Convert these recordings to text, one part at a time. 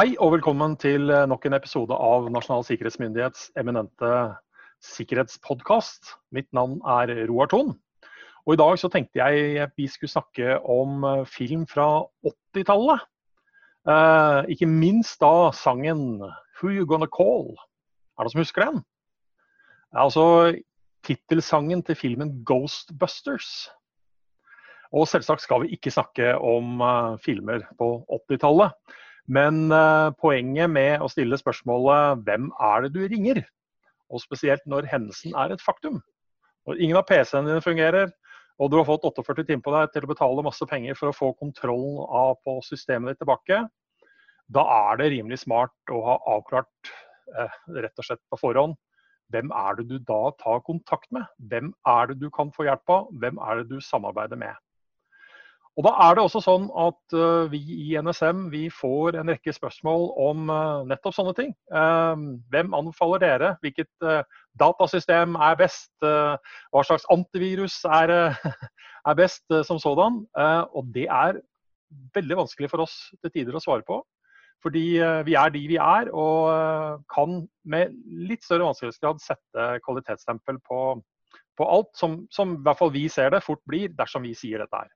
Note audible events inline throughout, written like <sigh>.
Hei og velkommen til nok en episode av Nasjonal sikkerhetsmyndighets eminente sikkerhetspodkast. Mitt navn er Roar Thon. Og I dag så tenkte jeg vi skulle snakke om eh, film fra 80-tallet. Eh, ikke minst da sangen 'Who You Gonna Call'. Er det noen som husker den? Altså tittelsangen til filmen 'Ghostbusters'. Og selvsagt skal vi ikke snakke om uh, filmer på 80-tallet. Men uh, poenget med å stille spørsmålet 'Hvem er det du ringer?' og spesielt når hendelsen er et faktum. Når ingen av PC-ene dine fungerer, og du har fått 48 timer på deg til å betale masse penger for å få kontrollen av på systemet ditt tilbake, da er det rimelig smart å ha avklart eh, rett og slett på forhånd hvem er det du da tar kontakt med? Hvem er det du kan få hjelp av? Hvem er det du samarbeider med? Og Da er det også sånn at uh, vi i NSM vi får en rekke spørsmål om uh, nettopp sånne ting. Uh, hvem anbefaler dere? Hvilket datasystem er best? hva slags antivirus er, <laughs> er best som sådan? og det er veldig vanskelig for oss til tider å svare på. Fordi vi er de vi er, og kan med litt større vanskelighetsgrad sette kvalitetsstempel på, på alt som, som i hvert fall vi ser det fort blir dersom vi sier dette her.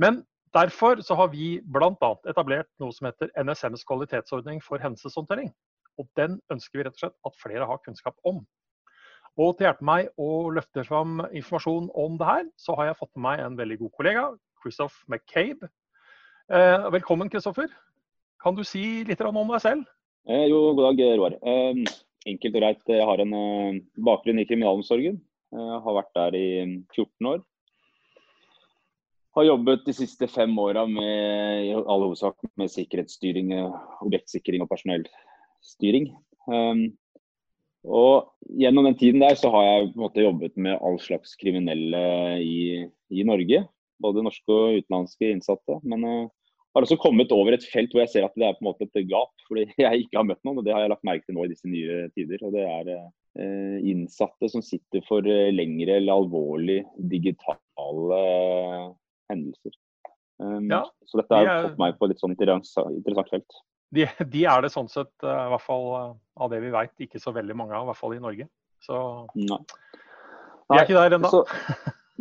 Men derfor så har vi bl.a. etablert noe som heter NSMs kvalitetsordning for hendelseshåndtering. Og den ønsker vi rett og slett at flere har kunnskap om. Og til å hjelpe meg å løfte fram informasjon om det her, så har jeg fått med meg en veldig god kollega, Christoph McCabe. Eh, velkommen, Kristoffer. Kan du si litt om deg selv? Eh, jo, god dag, Roar. Eh, enkelt og greit. Jeg har en eh, bakgrunn i kriminalomsorgen. Jeg eh, har vært der i 14 år har jobbet de siste fem åra med i all hovedsak med sikkerhetsstyring, objektsikring og personellstyring. Um, og Gjennom den tiden der så har jeg på en måte jobbet med all slags kriminelle i, i Norge. Både norske og utenlandske innsatte. Men uh, har også kommet over et felt hvor jeg ser at det er på en måte et gap. Fordi <laughs> jeg ikke har møtt noen, og det har jeg lagt merke til nå i disse nye tider. og det er uh, innsatte som sitter for uh, lengre eller alvorlig digitale hendelser. Um, ja, så dette har de fått meg på litt sånn interessant felt. De, de, er det sånn sett, uh, i hvert fall uh, av det vi veit, ikke så veldig mange av, i hvert fall i Norge. Så nei. vi er ikke der ennå.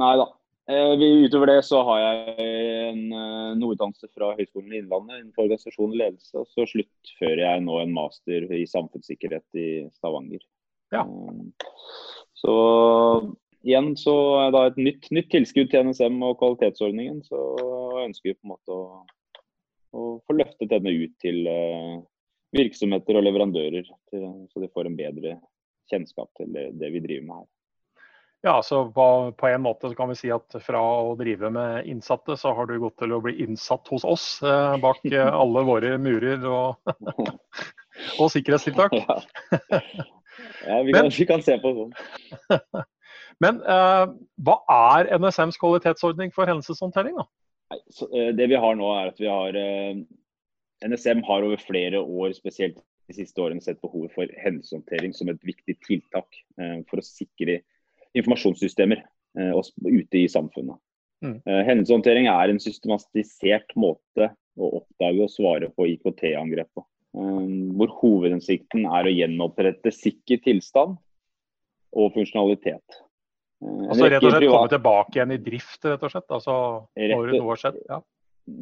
Nei da. Eh, utover det så har jeg en, eh, noe fra Høgskolen i Innlandet innenfor organisasjon og ledelse. Og så sluttfører jeg nå en master i samfunnssikkerhet i Stavanger. Ja. Um, så igjen så er det et nytt, nytt, tilskudd til NSM og kvalitetsordningen. Så ønsker vi på en måte å, å få løftet denne ut til uh, virksomheter og leverandører. Til, så de får en bedre kjennskap til det, det vi driver med her. Ja, så på, på, en måte kan vi si at fra å drive med innsatte, så har du gått til å bli innsatt hos oss eh, bak eh, <laughs> alle våre murer og, <laughs> og sikkerhetstiltak. Ja, ja vi, kan, Men, vi, kan, se på sånn. <laughs> Men eh, hva er NSMs kvalitetsordning for hendelseshåndtering? da? Nei, så, eh, det vi har nå er at vi har eh, NSM har over flere år, spesielt de siste årene, sett behovet for hendelseshåndtering som et viktig tiltak eh, for å sikre informasjonssystemer eh, ute i samfunnet. Mm. Eh, hendelseshåndtering er en systematisert måte å oppdage og svare på IKT-angrep på. Hvor hovedhensikten er å gjenopprette sikker tilstand og funksjonalitet. Eh, altså rett og slett komme tilbake igjen i drift, rett og slett? Altså når noe har skjedd? Ja.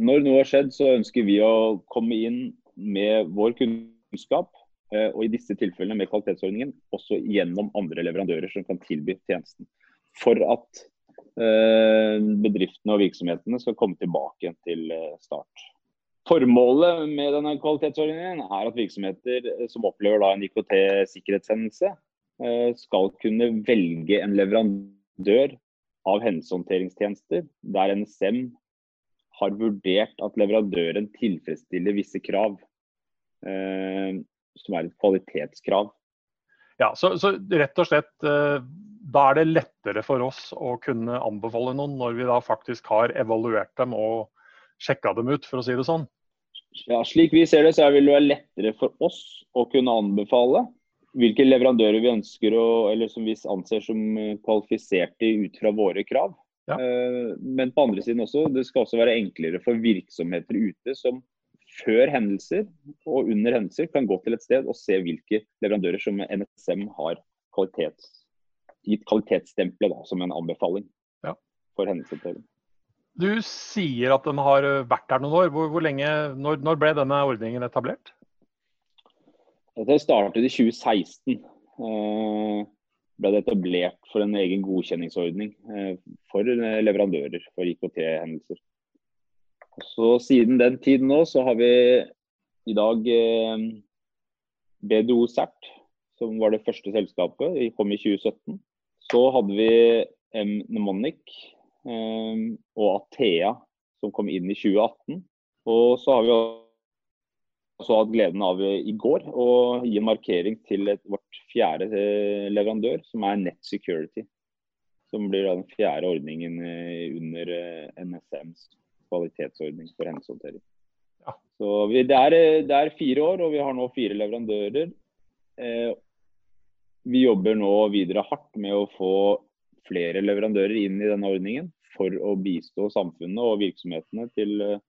Når noe har skjedd, så ønsker vi å komme inn med vår kunnskap, eh, og i disse tilfellene med kvalitetsordningen, også gjennom andre leverandører som kan tilby tjenesten. For at eh, bedriftene og virksomhetene skal komme tilbake igjen til start. Formålet med denne kvalitetsordningen er at virksomheter som opplever en IKT-sikkerhetshendelse, Eh, skal kunne velge en leverandør av hendelseshåndteringstjenester der NSM har vurdert at leverandøren tilfredsstiller visse krav, eh, som er et kvalitetskrav. Ja, så, så, rett og slett eh, da er det lettere for oss å kunne anbefale noen når vi da faktisk har evaluert dem og sjekka dem ut, for å si det sånn? Ja, Slik vi ser det, så vil det være lettere for oss å kunne anbefale hvilke leverandører vi ønsker å, eller som vi anser som eh, kvalifiserte ut fra våre krav. Ja. Eh, men på andre siden også, det skal også være enklere for virksomheter ute som før hendelser og under hendelser kan gå til et sted og se hvilke leverandører som NSM har kvalitets, gitt kvalitetsstempelet som en anbefaling ja. for hendelseshåndtering. Du sier at den har vært der noen år. Hvor, hvor lenge, når, når, ble denne ordningen etablert? Det startet i 2016. Eh, ble det etablert for en egen godkjenningsordning eh, for leverandører for IKT-hendelser. Så Siden den tiden nå så har vi i dag eh, BDO CERT, som var det første selskapet. Vi kom i 2017. Så hadde vi Mnemonic eh, og Athea, som kom inn i 2018. Og så har vi også hatt gleden av i går å gi en markering til et, vårt fjerde eh, leverandør, som er Net Security. Som blir den fjerde ordningen eh, under eh, NSMs kvalitetsordning for hendelseshåndtering. Ja. Så vi, det, er, det, er, fire år, og vi har nå fire leverandører. Eh, vi jobber nå videre hardt med å få flere leverandører inn i denne ordningen for å bistå samfunnet og virksomhetene til eh,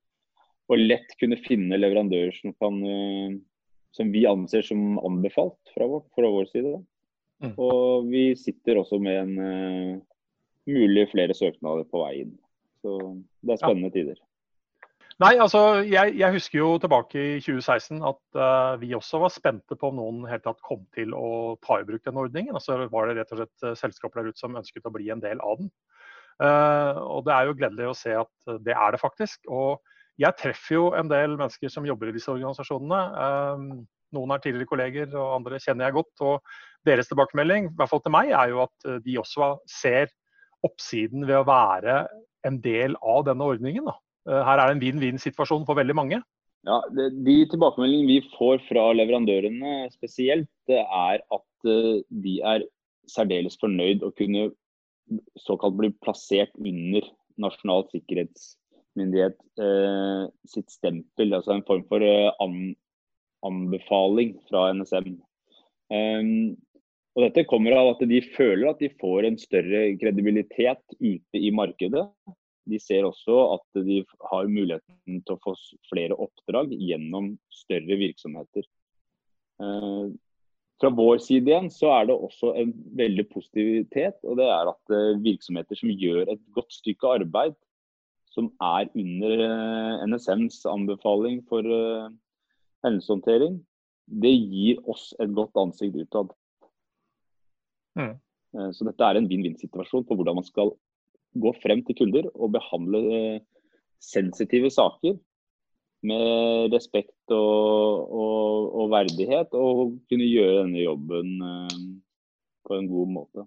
å lett kunne finne leverandører som, kan, eh, som vi anser som anbefalt fra vår, fra vår side. Mm. Og vi sitter også med en uh, mulig flere søknader på vei inn. Så det er spennende ja. tider. Nei, altså jeg, jeg, husker jo tilbake i 2016 at uh, vi også var spente på om noen helt tatt kom til å ta i bruk den ordningen. Og så var det rett og slett selskaper der ute som ønsket å bli en del av den. Uh, og det er jo gledelig å se at det er det faktisk. Og jeg treffer jo en del mennesker som jobber i disse organisasjonene. noen er tidligere kolleger, og andre kjenner jeg godt. Og deres tilbakemelding, i hvert fall til meg, er jo at de også ser oppsiden ved å være en del av denne ordningen. Eh, her er det en vinn-vinn-situasjon for veldig mange. Ja, De tilbakemeldingene vi får fra leverandørene spesielt, er at uh, de er særdeles fornøyd å kunne såkalt bli plassert under Nasjonal sikkerhetsmyndighet uh, sitt stempel. Altså en form for an, anbefaling fra NSM. Um, og Dette kommer av at de føler at de får en større kredibilitet ute i markedet. De ser også at de har muligheten til å få flere oppdrag gjennom større virksomheter. Eh, fra vår side igjen så er det også en veldig positivitet. og Det er at eh, virksomheter som gjør et godt stykke arbeid, som er under eh, NSMs anbefaling for hendelseshåndtering, det gir oss et godt ansikt utad. Mm. Eh, så dette er en vinn-vinn-situasjon på hvordan man skal gå frem til kunder og behandle eh, sensitive saker med respekt og, og, og, verdighet, og kunne gjøre denne jobben eh, på en god måte.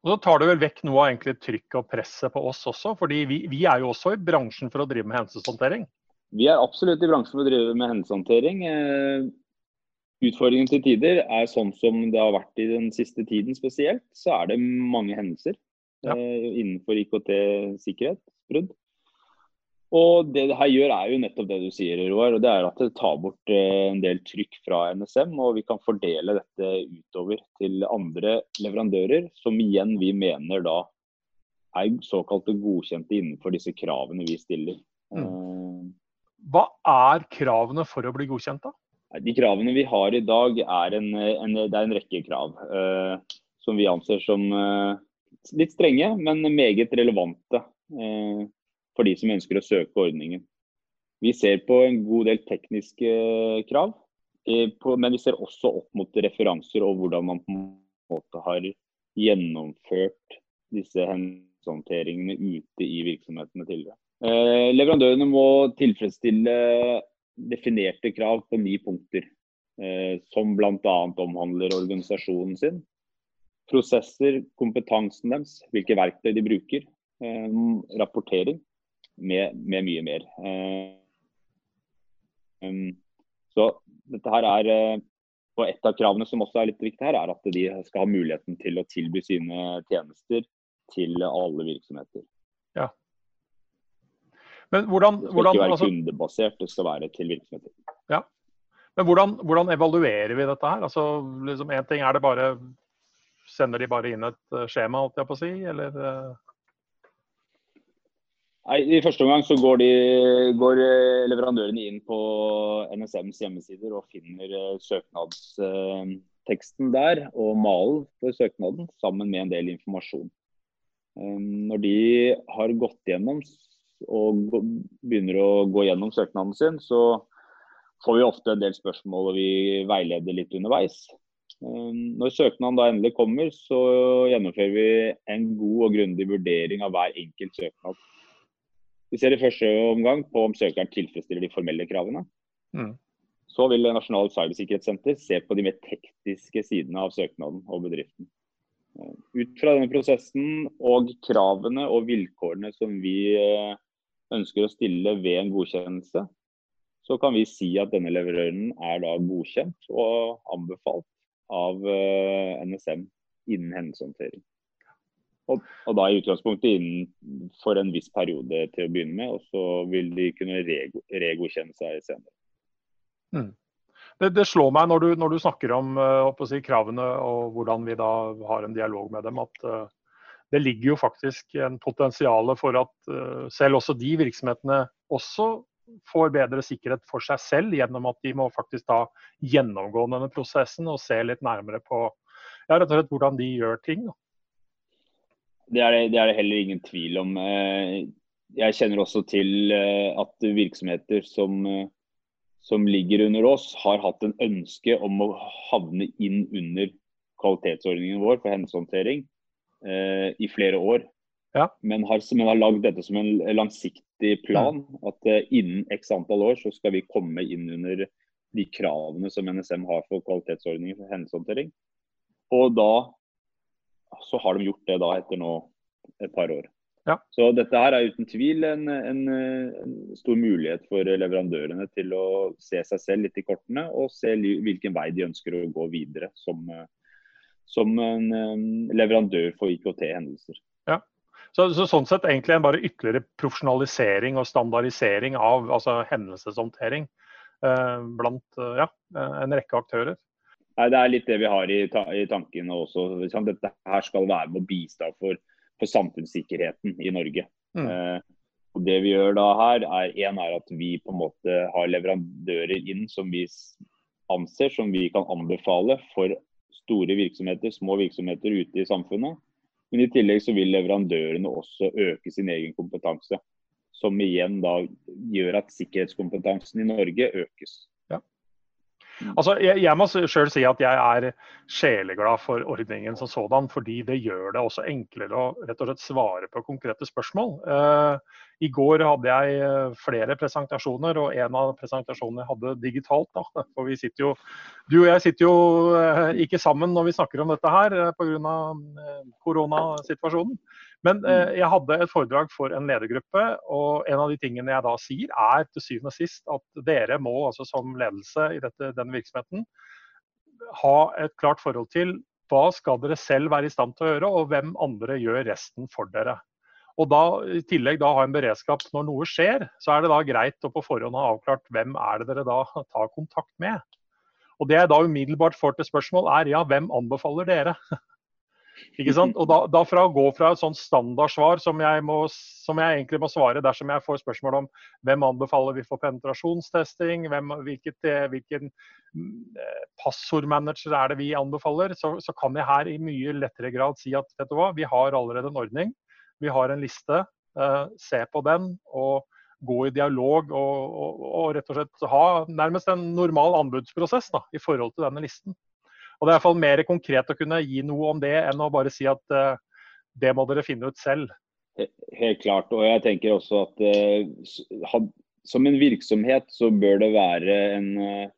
Og Så tar det vel vekk noe av egentlig trykket og presset på oss også, fordi vi, vi, er jo også i bransjen for å drive med hendelseshåndtering? Vi er absolutt i bransjen for å drive med hendelseshåndtering. Utfordringen til tider er sånn som det har vært i den siste tiden spesielt, så er det mange hendelser ja. eh, innenfor IKT-sikkerhet, brudd. Og det det her gjør er jo nettopp det du sier, Roar. og Det er at det tar bort eh, en del trykk fra NSM. Og vi kan fordele dette utover til andre leverandører, som igjen vi mener da er såkalte godkjente innenfor disse kravene vi stiller. Mm. Eh, Hva er kravene for å bli godkjent, da? De kravene vi har i dag, er en, en, det er en rekke krav eh, som vi anser som eh, litt strenge, men meget relevante uh, for de som ønsker å søke ordningen. Vi ser på en god del tekniske krav, men vi ser også opp mot referanser og hvordan man på en måte har gjennomført disse hendelseshåndteringene ute i virksomhetene tidligere. leverandørene må tilfredsstille definerte krav på ni punkter. Eh, som bl.a. omhandler organisasjonen sin, prosesser, kompetansen deres, hvilke verktøy de bruker, eh, rapportering, med, med, mye mer. Eh, um, så dette her er eh, og Et av kravene som også er litt viktig her, er at de skal ha muligheten til å tilby sine tjenester til alle virksomheter. Ja. Men hvordan, det skal hvordan, ikke være altså, kundebasert, det skal være til virksomheter. Ja. Men hvordan, hvordan, evaluerer vi dette her? Altså, liksom en ting er det bare Sender de bare inn et eh, skjema, holdt jeg på å si, eller? Nei, I første omgang så går, de, går eh, leverandørene inn på NSMs hjemmesider og finner eh, søknadsteksten der og malen for søknaden sammen med en del informasjon. Når de har gått gjennom og begynner å gå gjennom søknaden sin, så får vi ofte en del spørsmål og vi veileder litt underveis. Når søknaden da endelig kommer, så gjennomfører vi en god og grundig vurdering av hver enkelt søknad. Vi ser i første omgang på om søkeren tilfredsstiller de formelle kravene. Mm. Så vil Nasjonalt cybersikkerhetssenter se på de mer tekniske sidene av søknaden og bedriften. Eh, ut fra denne prosessen og kravene og vilkårene som vi eh, ønsker å stille ved en godkjennelse, så kan vi si at denne leverøren er da godkjent og anbefalt av eh, NSM innen hendelseshåndtering. Og, og, da i utgangspunktet innenfor en viss periode til å begynne med, og så vil de kunne regodkjenne seg senere. Mm. Det, det, slår meg når du, når du snakker om uh, si, kravene og hvordan vi da har en dialog med dem, at uh, det ligger jo faktisk en potensial for at uh, selv også de virksomhetene også får bedre sikkerhet for seg selv gjennom at de må faktisk da gjennomgå denne prosessen og se litt nærmere på ja, rett og slett hvordan de gjør ting. Da. Det er det, det er det heller ingen tvil om. Eh, jeg kjenner også til eh, at virksomheter som, eh, som ligger under oss, har hatt en ønske om å havne inn under kvalitetsordningen vår for hendelseshåndtering i flere år. Ja. Men, har, men har lagd dette som en langsiktig plan. Mm. At innen x antall år så skal vi komme inn under de kravene som NSM har for kvalitetsordningen for hendelseshåndtering. Og da så har de gjort det da etter nå et par år. Ja. Så dette her er uten tvil en, en, en, stor mulighet for leverandørene til å se seg selv litt i kortene og se hvilken vei de ønsker å gå videre som, som en leverandør for IKT-hendelser. Ja. Så, så, sånn sett egentlig en bare ytterligere profesjonalisering og standardisering av altså hendelseshåndtering eh, blant ja, en rekke aktører. Nei, Det er litt det vi har i, ta i tankene også. Liksom, dette her skal være med å bistå for, for samfunnssikkerheten i Norge. Mm. Eh, og Det vi gjør da her, er en er at vi på en måte har leverandører inn som vi anser som vi kan anbefale for store virksomheter, små virksomheter ute i samfunnet. Men i tillegg så vil leverandørene også øke sin egen kompetanse. Som igjen da gjør at sikkerhetskompetansen i Norge økes. Mm. Altså, jeg, jeg må sjøl si at jeg er sjeleglad for ordningen som sådan, fordi det gjør det også enklere å rett og slett svare på konkrete spørsmål. Uh, I går hadde jeg eh, flere presentasjoner, og en av presentasjonene jeg hadde digitalt. Da. For vi sitter jo, Du og jeg sitter jo uh, ikke sammen når vi snakker om dette her uh, pga. Koronasituasjonen. Men eh, mm. jeg hadde et foredrag for en ledergruppe, og en av de tingene jeg da sier, er til syvende og sist at dere må altså som ledelse i dette, denne virksomheten ha et klart forhold til hva skal dere selv være i stand til å gjøre, og hvem andre gjør resten for dere. Og da, I tillegg da ha en beredskap når noe skjer, så er det da greit å på forhånd ha avklart hvem er det dere da tar kontakt med. Og Det jeg da umiddelbart får til spørsmål er ja, hvem anbefaler dere? Ikke sant? Og da, da fra å gå fra et sånt standardsvar som jeg, må, som jeg, egentlig må svare dersom jeg får spørsmål om hvem anbefaler vi for penetrasjonstesting, hvem, hvilket, eh, hvilken eh, passordmanager er det vi anbefaler, så, så, kan jeg her i mye lettere grad si at vet du hva, vi har allerede en ordning. Vi har en liste. eh, se på den. og gå i dialog og, og, og, rett og slett ha nærmest en normal anbudsprosess da, i forhold til denne listen. Og Det er i hvert fall mer konkret å kunne gi noe om det, enn å bare si at uh, det må dere finne ut selv. Helt klart. Og jeg tenker også at uh, som en virksomhet så bør det være en uh,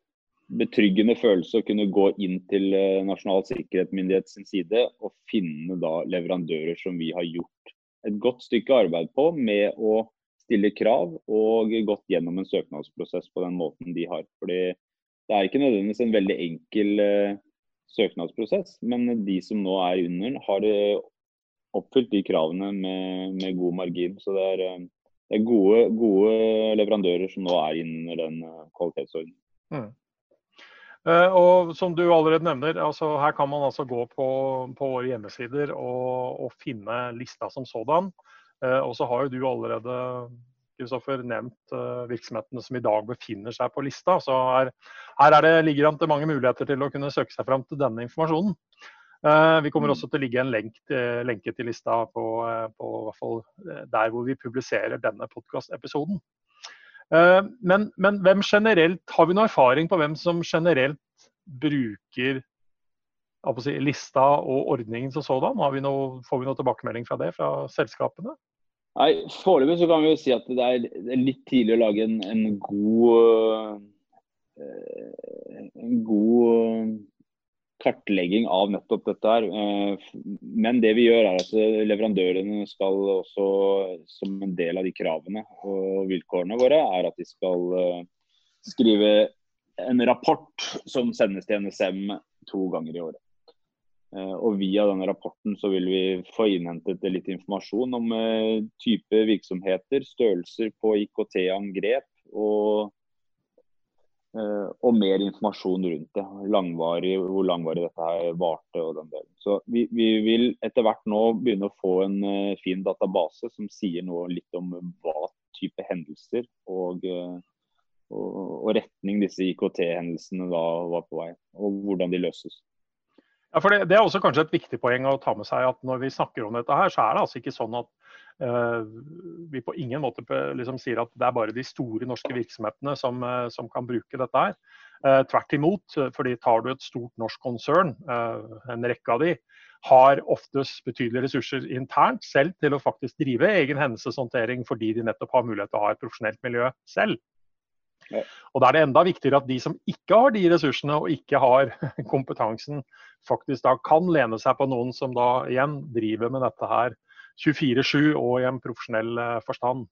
betryggende følelse å kunne gå inn til Nasjonal sikkerhetsmyndighet sin side og finne da leverandører som vi har gjort et godt stykke arbeid på med å stille krav og gått gjennom en søknadsprosess på den måten de har. Fordi det er ikke nødvendigvis en veldig enkel søknadsprosess, men de som nå er under, har oppfylt de kravene med, med god margin. Så det er, eh, det er gode, gode, leverandører som nå er under den kvalitetsordenen. Mm. Uh, og som du allerede nevner, altså her kan man altså gå på, på våre hjemmesider og, og, finne lista som sådan. Og så har jo du allerede Kristoffer, nevnt virksomhetene som i dag befinner seg på lista. Så her, her det, ligger det mange muligheter til å kunne søke seg fram til denne informasjonen. Vi kommer mm. også til å ligge en lenk, lenke til lista på, på der hvor vi publiserer denne podkastepisoden. Men, men hvem generelt, har vi noe erfaring på hvem som generelt bruker si, lista og ordningen som sådan? Vi noe, får vi noe tilbakemelding fra det, fra selskapene? Nei, Foreløpig så kan vi jo si at det er, litt tidlig å lage en, en god eh, en god kartlegging av nettopp dette her. Eh, men det vi gjør er at leverandørene skal også, som en del av de kravene og vilkårene våre, er at de skal eh, skrive en rapport som sendes til NSM to ganger i året. Eh, og Via denne rapporten så vil vi få innhentet litt informasjon om eh, type virksomheter, størrelser på IKT-angrep og, eh, og, mer informasjon rundt det. Langvarig, hvor langvarig dette her varte og den delen. Så vi, vi, vil etter hvert nå begynne å få en fin database som sier noe litt om hva type hendelser og, og, retning disse IKT-hendelsene var på vei, og hvordan de løses. Ja, for det, det, er også kanskje et viktig poeng å ta med seg at når vi snakker om dette her, så er det altså ikke sånn at uh, vi på ingen måte liksom sier at det er bare de store norske virksomhetene som, uh, som kan bruke dette her. Uh, tvert imot, fordi tar du et stort norsk konsern, en rekke av de, har oftest betydelige ressurser internt selv til å faktisk drive egen hendelseshåndtering fordi de nettopp har mulighet til å ha et profesjonelt miljø selv. Og Da er det enda viktigere at de som ikke har de ressursene og ikke har <laughs> kompetansen, faktisk da kan lene seg på noen som da igjen driver med dette her 24-7 og i en profesjonell eh, forstand.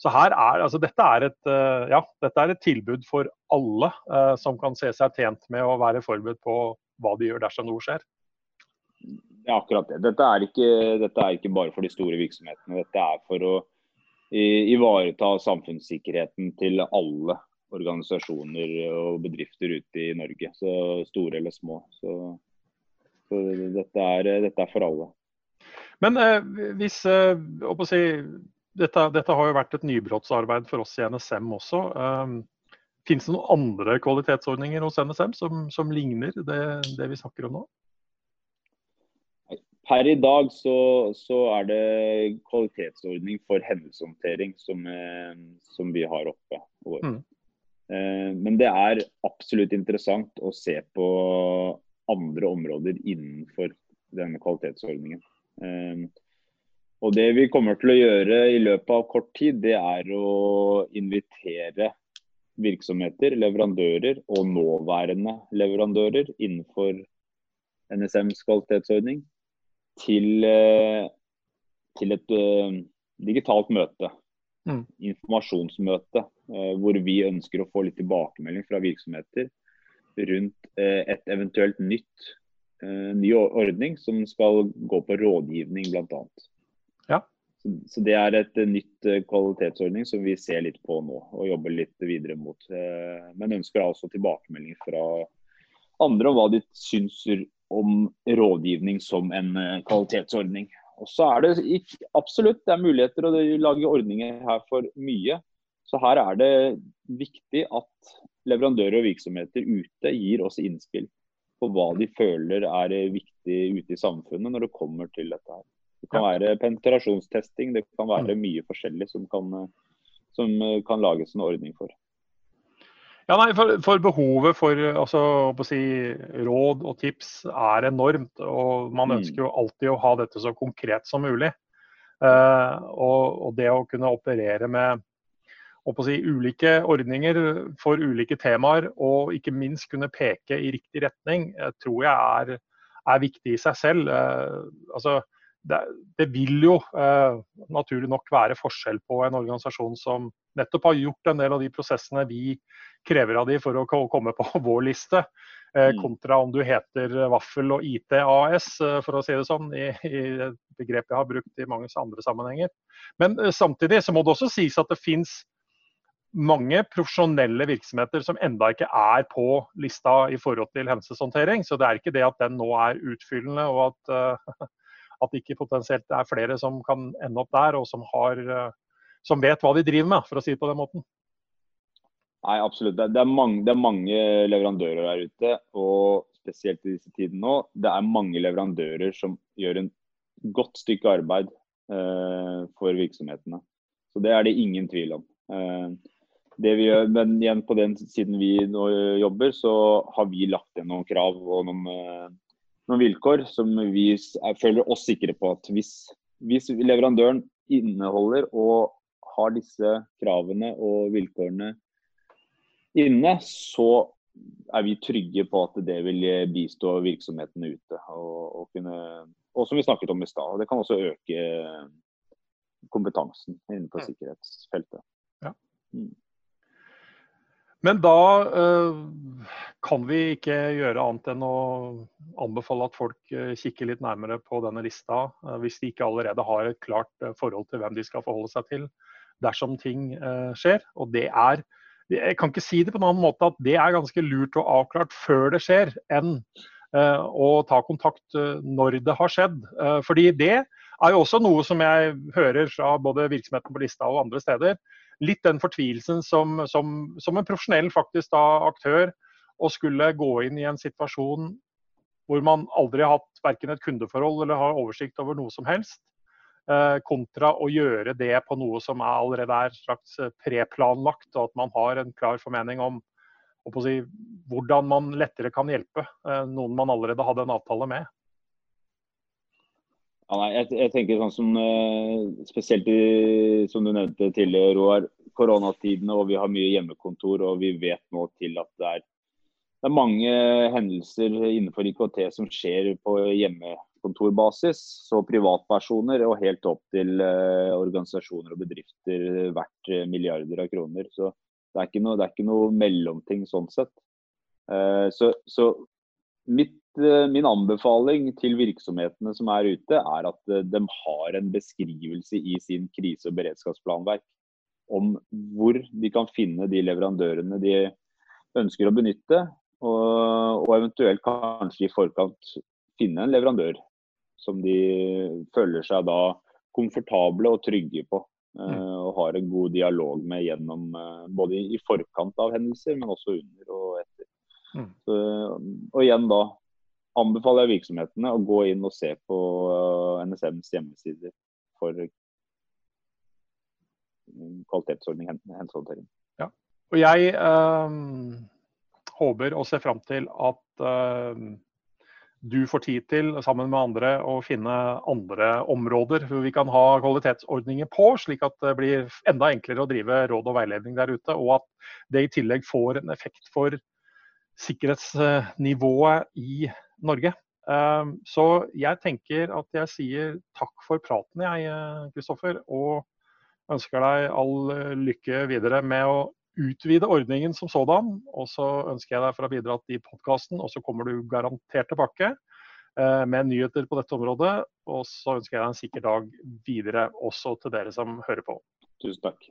Så her er, altså dette, er et, eh, ja, dette er et tilbud for alle eh, som kan se seg tjent med å være forberedt på hva de gjør dersom noe skjer. Ja, akkurat det. Dette er, ikke, dette er ikke bare for de store virksomhetene. Dette er for å ivareta samfunnssikkerheten til alle organisasjoner og bedrifter ute i Norge. Så store eller små. Så, så dette, er, dette, er, for alle. Men eh, hvis eh, si, dette, dette, har jo vært et nybrottsarbeid for oss i NSM også. Eh, Finnes det noen andre kvalitetsordninger hos NSM som, som ligner det, det, vi snakker om nå? Per i dag så, så er det kvalitetsordning for hendelseshåndtering som, eh, som, vi har oppe. Mm. Eh, men det er absolutt interessant å se på andre områder innenfor denne kvalitetsordningen. Eh, og Det vi kommer til å gjøre i løpet av kort tid, det er å invitere virksomheter, leverandører og nåværende leverandører innenfor NSMs kvalitetsordning til, eh, til et digitalt møte. Mm. Informasjonsmøte hvor vi ønsker å få litt tilbakemelding fra virksomheter rundt eh, et eventuelt nytt, eh, ny ordning som skal gå på rådgivning bl.a. Ja. Så, så det er et nytt kvalitetsordning som vi ser litt på nå og jobber litt videre mot. Men ønsker altså tilbakemelding fra andre om hva de syns om rådgivning som en kvalitetsordning. Og så er det absolutt det er muligheter å lage ordninger her for mye. Så her er det viktig at leverandører og virksomheter ute gir oss innspill på hva de føler er viktig ute i samfunnet når det kommer til dette. her. Det kan være penetrasjonstesting, det kan være mm. mye forskjellig som kan, som kan lages en ordning for. Ja, nei, for, for behovet for altså, si, råd og tips er enormt. og Man mm. ønsker jo alltid å ha dette så konkret som mulig. Uh, og, og, det å kunne operere med si, ulike ordninger for ulike temaer, og ikke minst kunne peke i riktig retning, eh, tror jeg er, er viktig i seg selv. Eh, altså, det, det, vil jo eh, naturlig nok være forskjell på en organisasjon som nettopp har gjort en del av de prosessene vi krever av de for å komme på <laughs> vår liste, eh, mm. kontra om du heter Vaffel og IT AS, for å si det sånn, i, i begrep jeg har brukt i mange andre sammenhenger. Men samtidig så må det også sies at det fins mange profesjonelle virksomheter som enda ikke er på lista i forhold til hendelseshåndtering. Så det er ikke det at den nå er utfyllende og at, uh, At ikke potensielt er flere som kan ende opp der, og som, har, som vet hva de driver med, for å si det på den måten. Nei, absolutt. Det er, mange, det er mange leverandører der ute. Og spesielt i disse tider nå, det er mange leverandører som gjør en godt stykke arbeid eh, for virksomhetene. Så det er det ingen tvil om. Eh, det vi gjør, men igjen på den siden vi nå jobber, så har vi lagt inn noen krav og noen, eh, noen vilkår som vi føler oss sikre på at hvis, hvis leverandøren inneholder og har disse kravene og vilkårene inne, så er vi trygge på at det vil bistå virksomhetene ute. Og, og, kunne, og som vi snakket om i stad, det kan også øke kompetansen innenfor mm. sikkerhetsfeltet. Ja. Mm. Men da uh, kan vi ikke gjøre annet enn å anbefale at folk uh, kikker litt nærmere på denne lista, uh, hvis de ikke allerede har et klart forhold til hvem de skal forholde seg til dersom ting skjer. Og det er Jeg kan ikke si det på en annen måte at det er ganske lurt og avklart før det skjer, enn å ta kontakt når det har skjedd. fordi det er jo også noe som jeg hører fra både virksomheten på lista og andre steder litt den fortvilelsen som, som, som en profesjonell faktisk da, aktør å skulle gå inn i en situasjon hvor man aldri har hatt verken et kundeforhold eller har oversikt over noe som helst, eh, kontra å gjøre det på noe som er allerede er slags eh, preplanlagt, og at man har en klar formening om si, hvordan man lettere kan hjelpe eh, noen man allerede hadde en avtale med. Ja, nei, jeg, jeg, tenker sånn som uh, Spesielt i, som du nevnte tidligere, Roar. Koronatidene og vi har mye hjemmekontor og vi vet nå til at det er, det er mange hendelser innenfor IKT som skjer på hjemmekontorbasis. Så privatpersoner og helt opp til uh, organisasjoner og bedrifter verdt milliarder av kroner. Så det er ikke noe, er ikke noe mellomting sånn sett. Så, så mitt Eh, min anbefaling til virksomhetene som er ute, er at eh, de har en beskrivelse i sin krise- og beredskapsplanverk om hvor de kan finne de leverandørene de ønsker å benytte. Og, og eventuelt kanskje i forkant finne en leverandør som de føler seg da komfortable og trygge på. Eh, mm. Og har en god dialog med gjennom både i forkant av hendelser, men også under og etter. Mm. Så, og igjen da anbefaler jeg virksomhetene å gå inn og se på eh, NSMs hjemmesider for kvalitetsordning hensehåndtering. Ja. Og jeg øh, håper og ser fram til at øh, du får tid til, sammen med andre, å finne andre områder hvor vi kan ha kvalitetsordninger på, slik at det blir enda enklere å drive råd og veiledning der ute. Og at det i tillegg får en effekt for sikkerhetsnivået i Norge. Ehm, så jeg tenker at jeg sier takk for praten, jeg, Kristoffer. Og ønsker deg all eh, lykke videre med å utvide ordningen som sådan. Og så ønsker jeg deg for å ha bidratt i podkasten, og så kommer du garantert tilbake eh, med nyheter på dette området. Og så ønsker jeg deg en sikker dag videre også til dere som hører på. Tusen takk.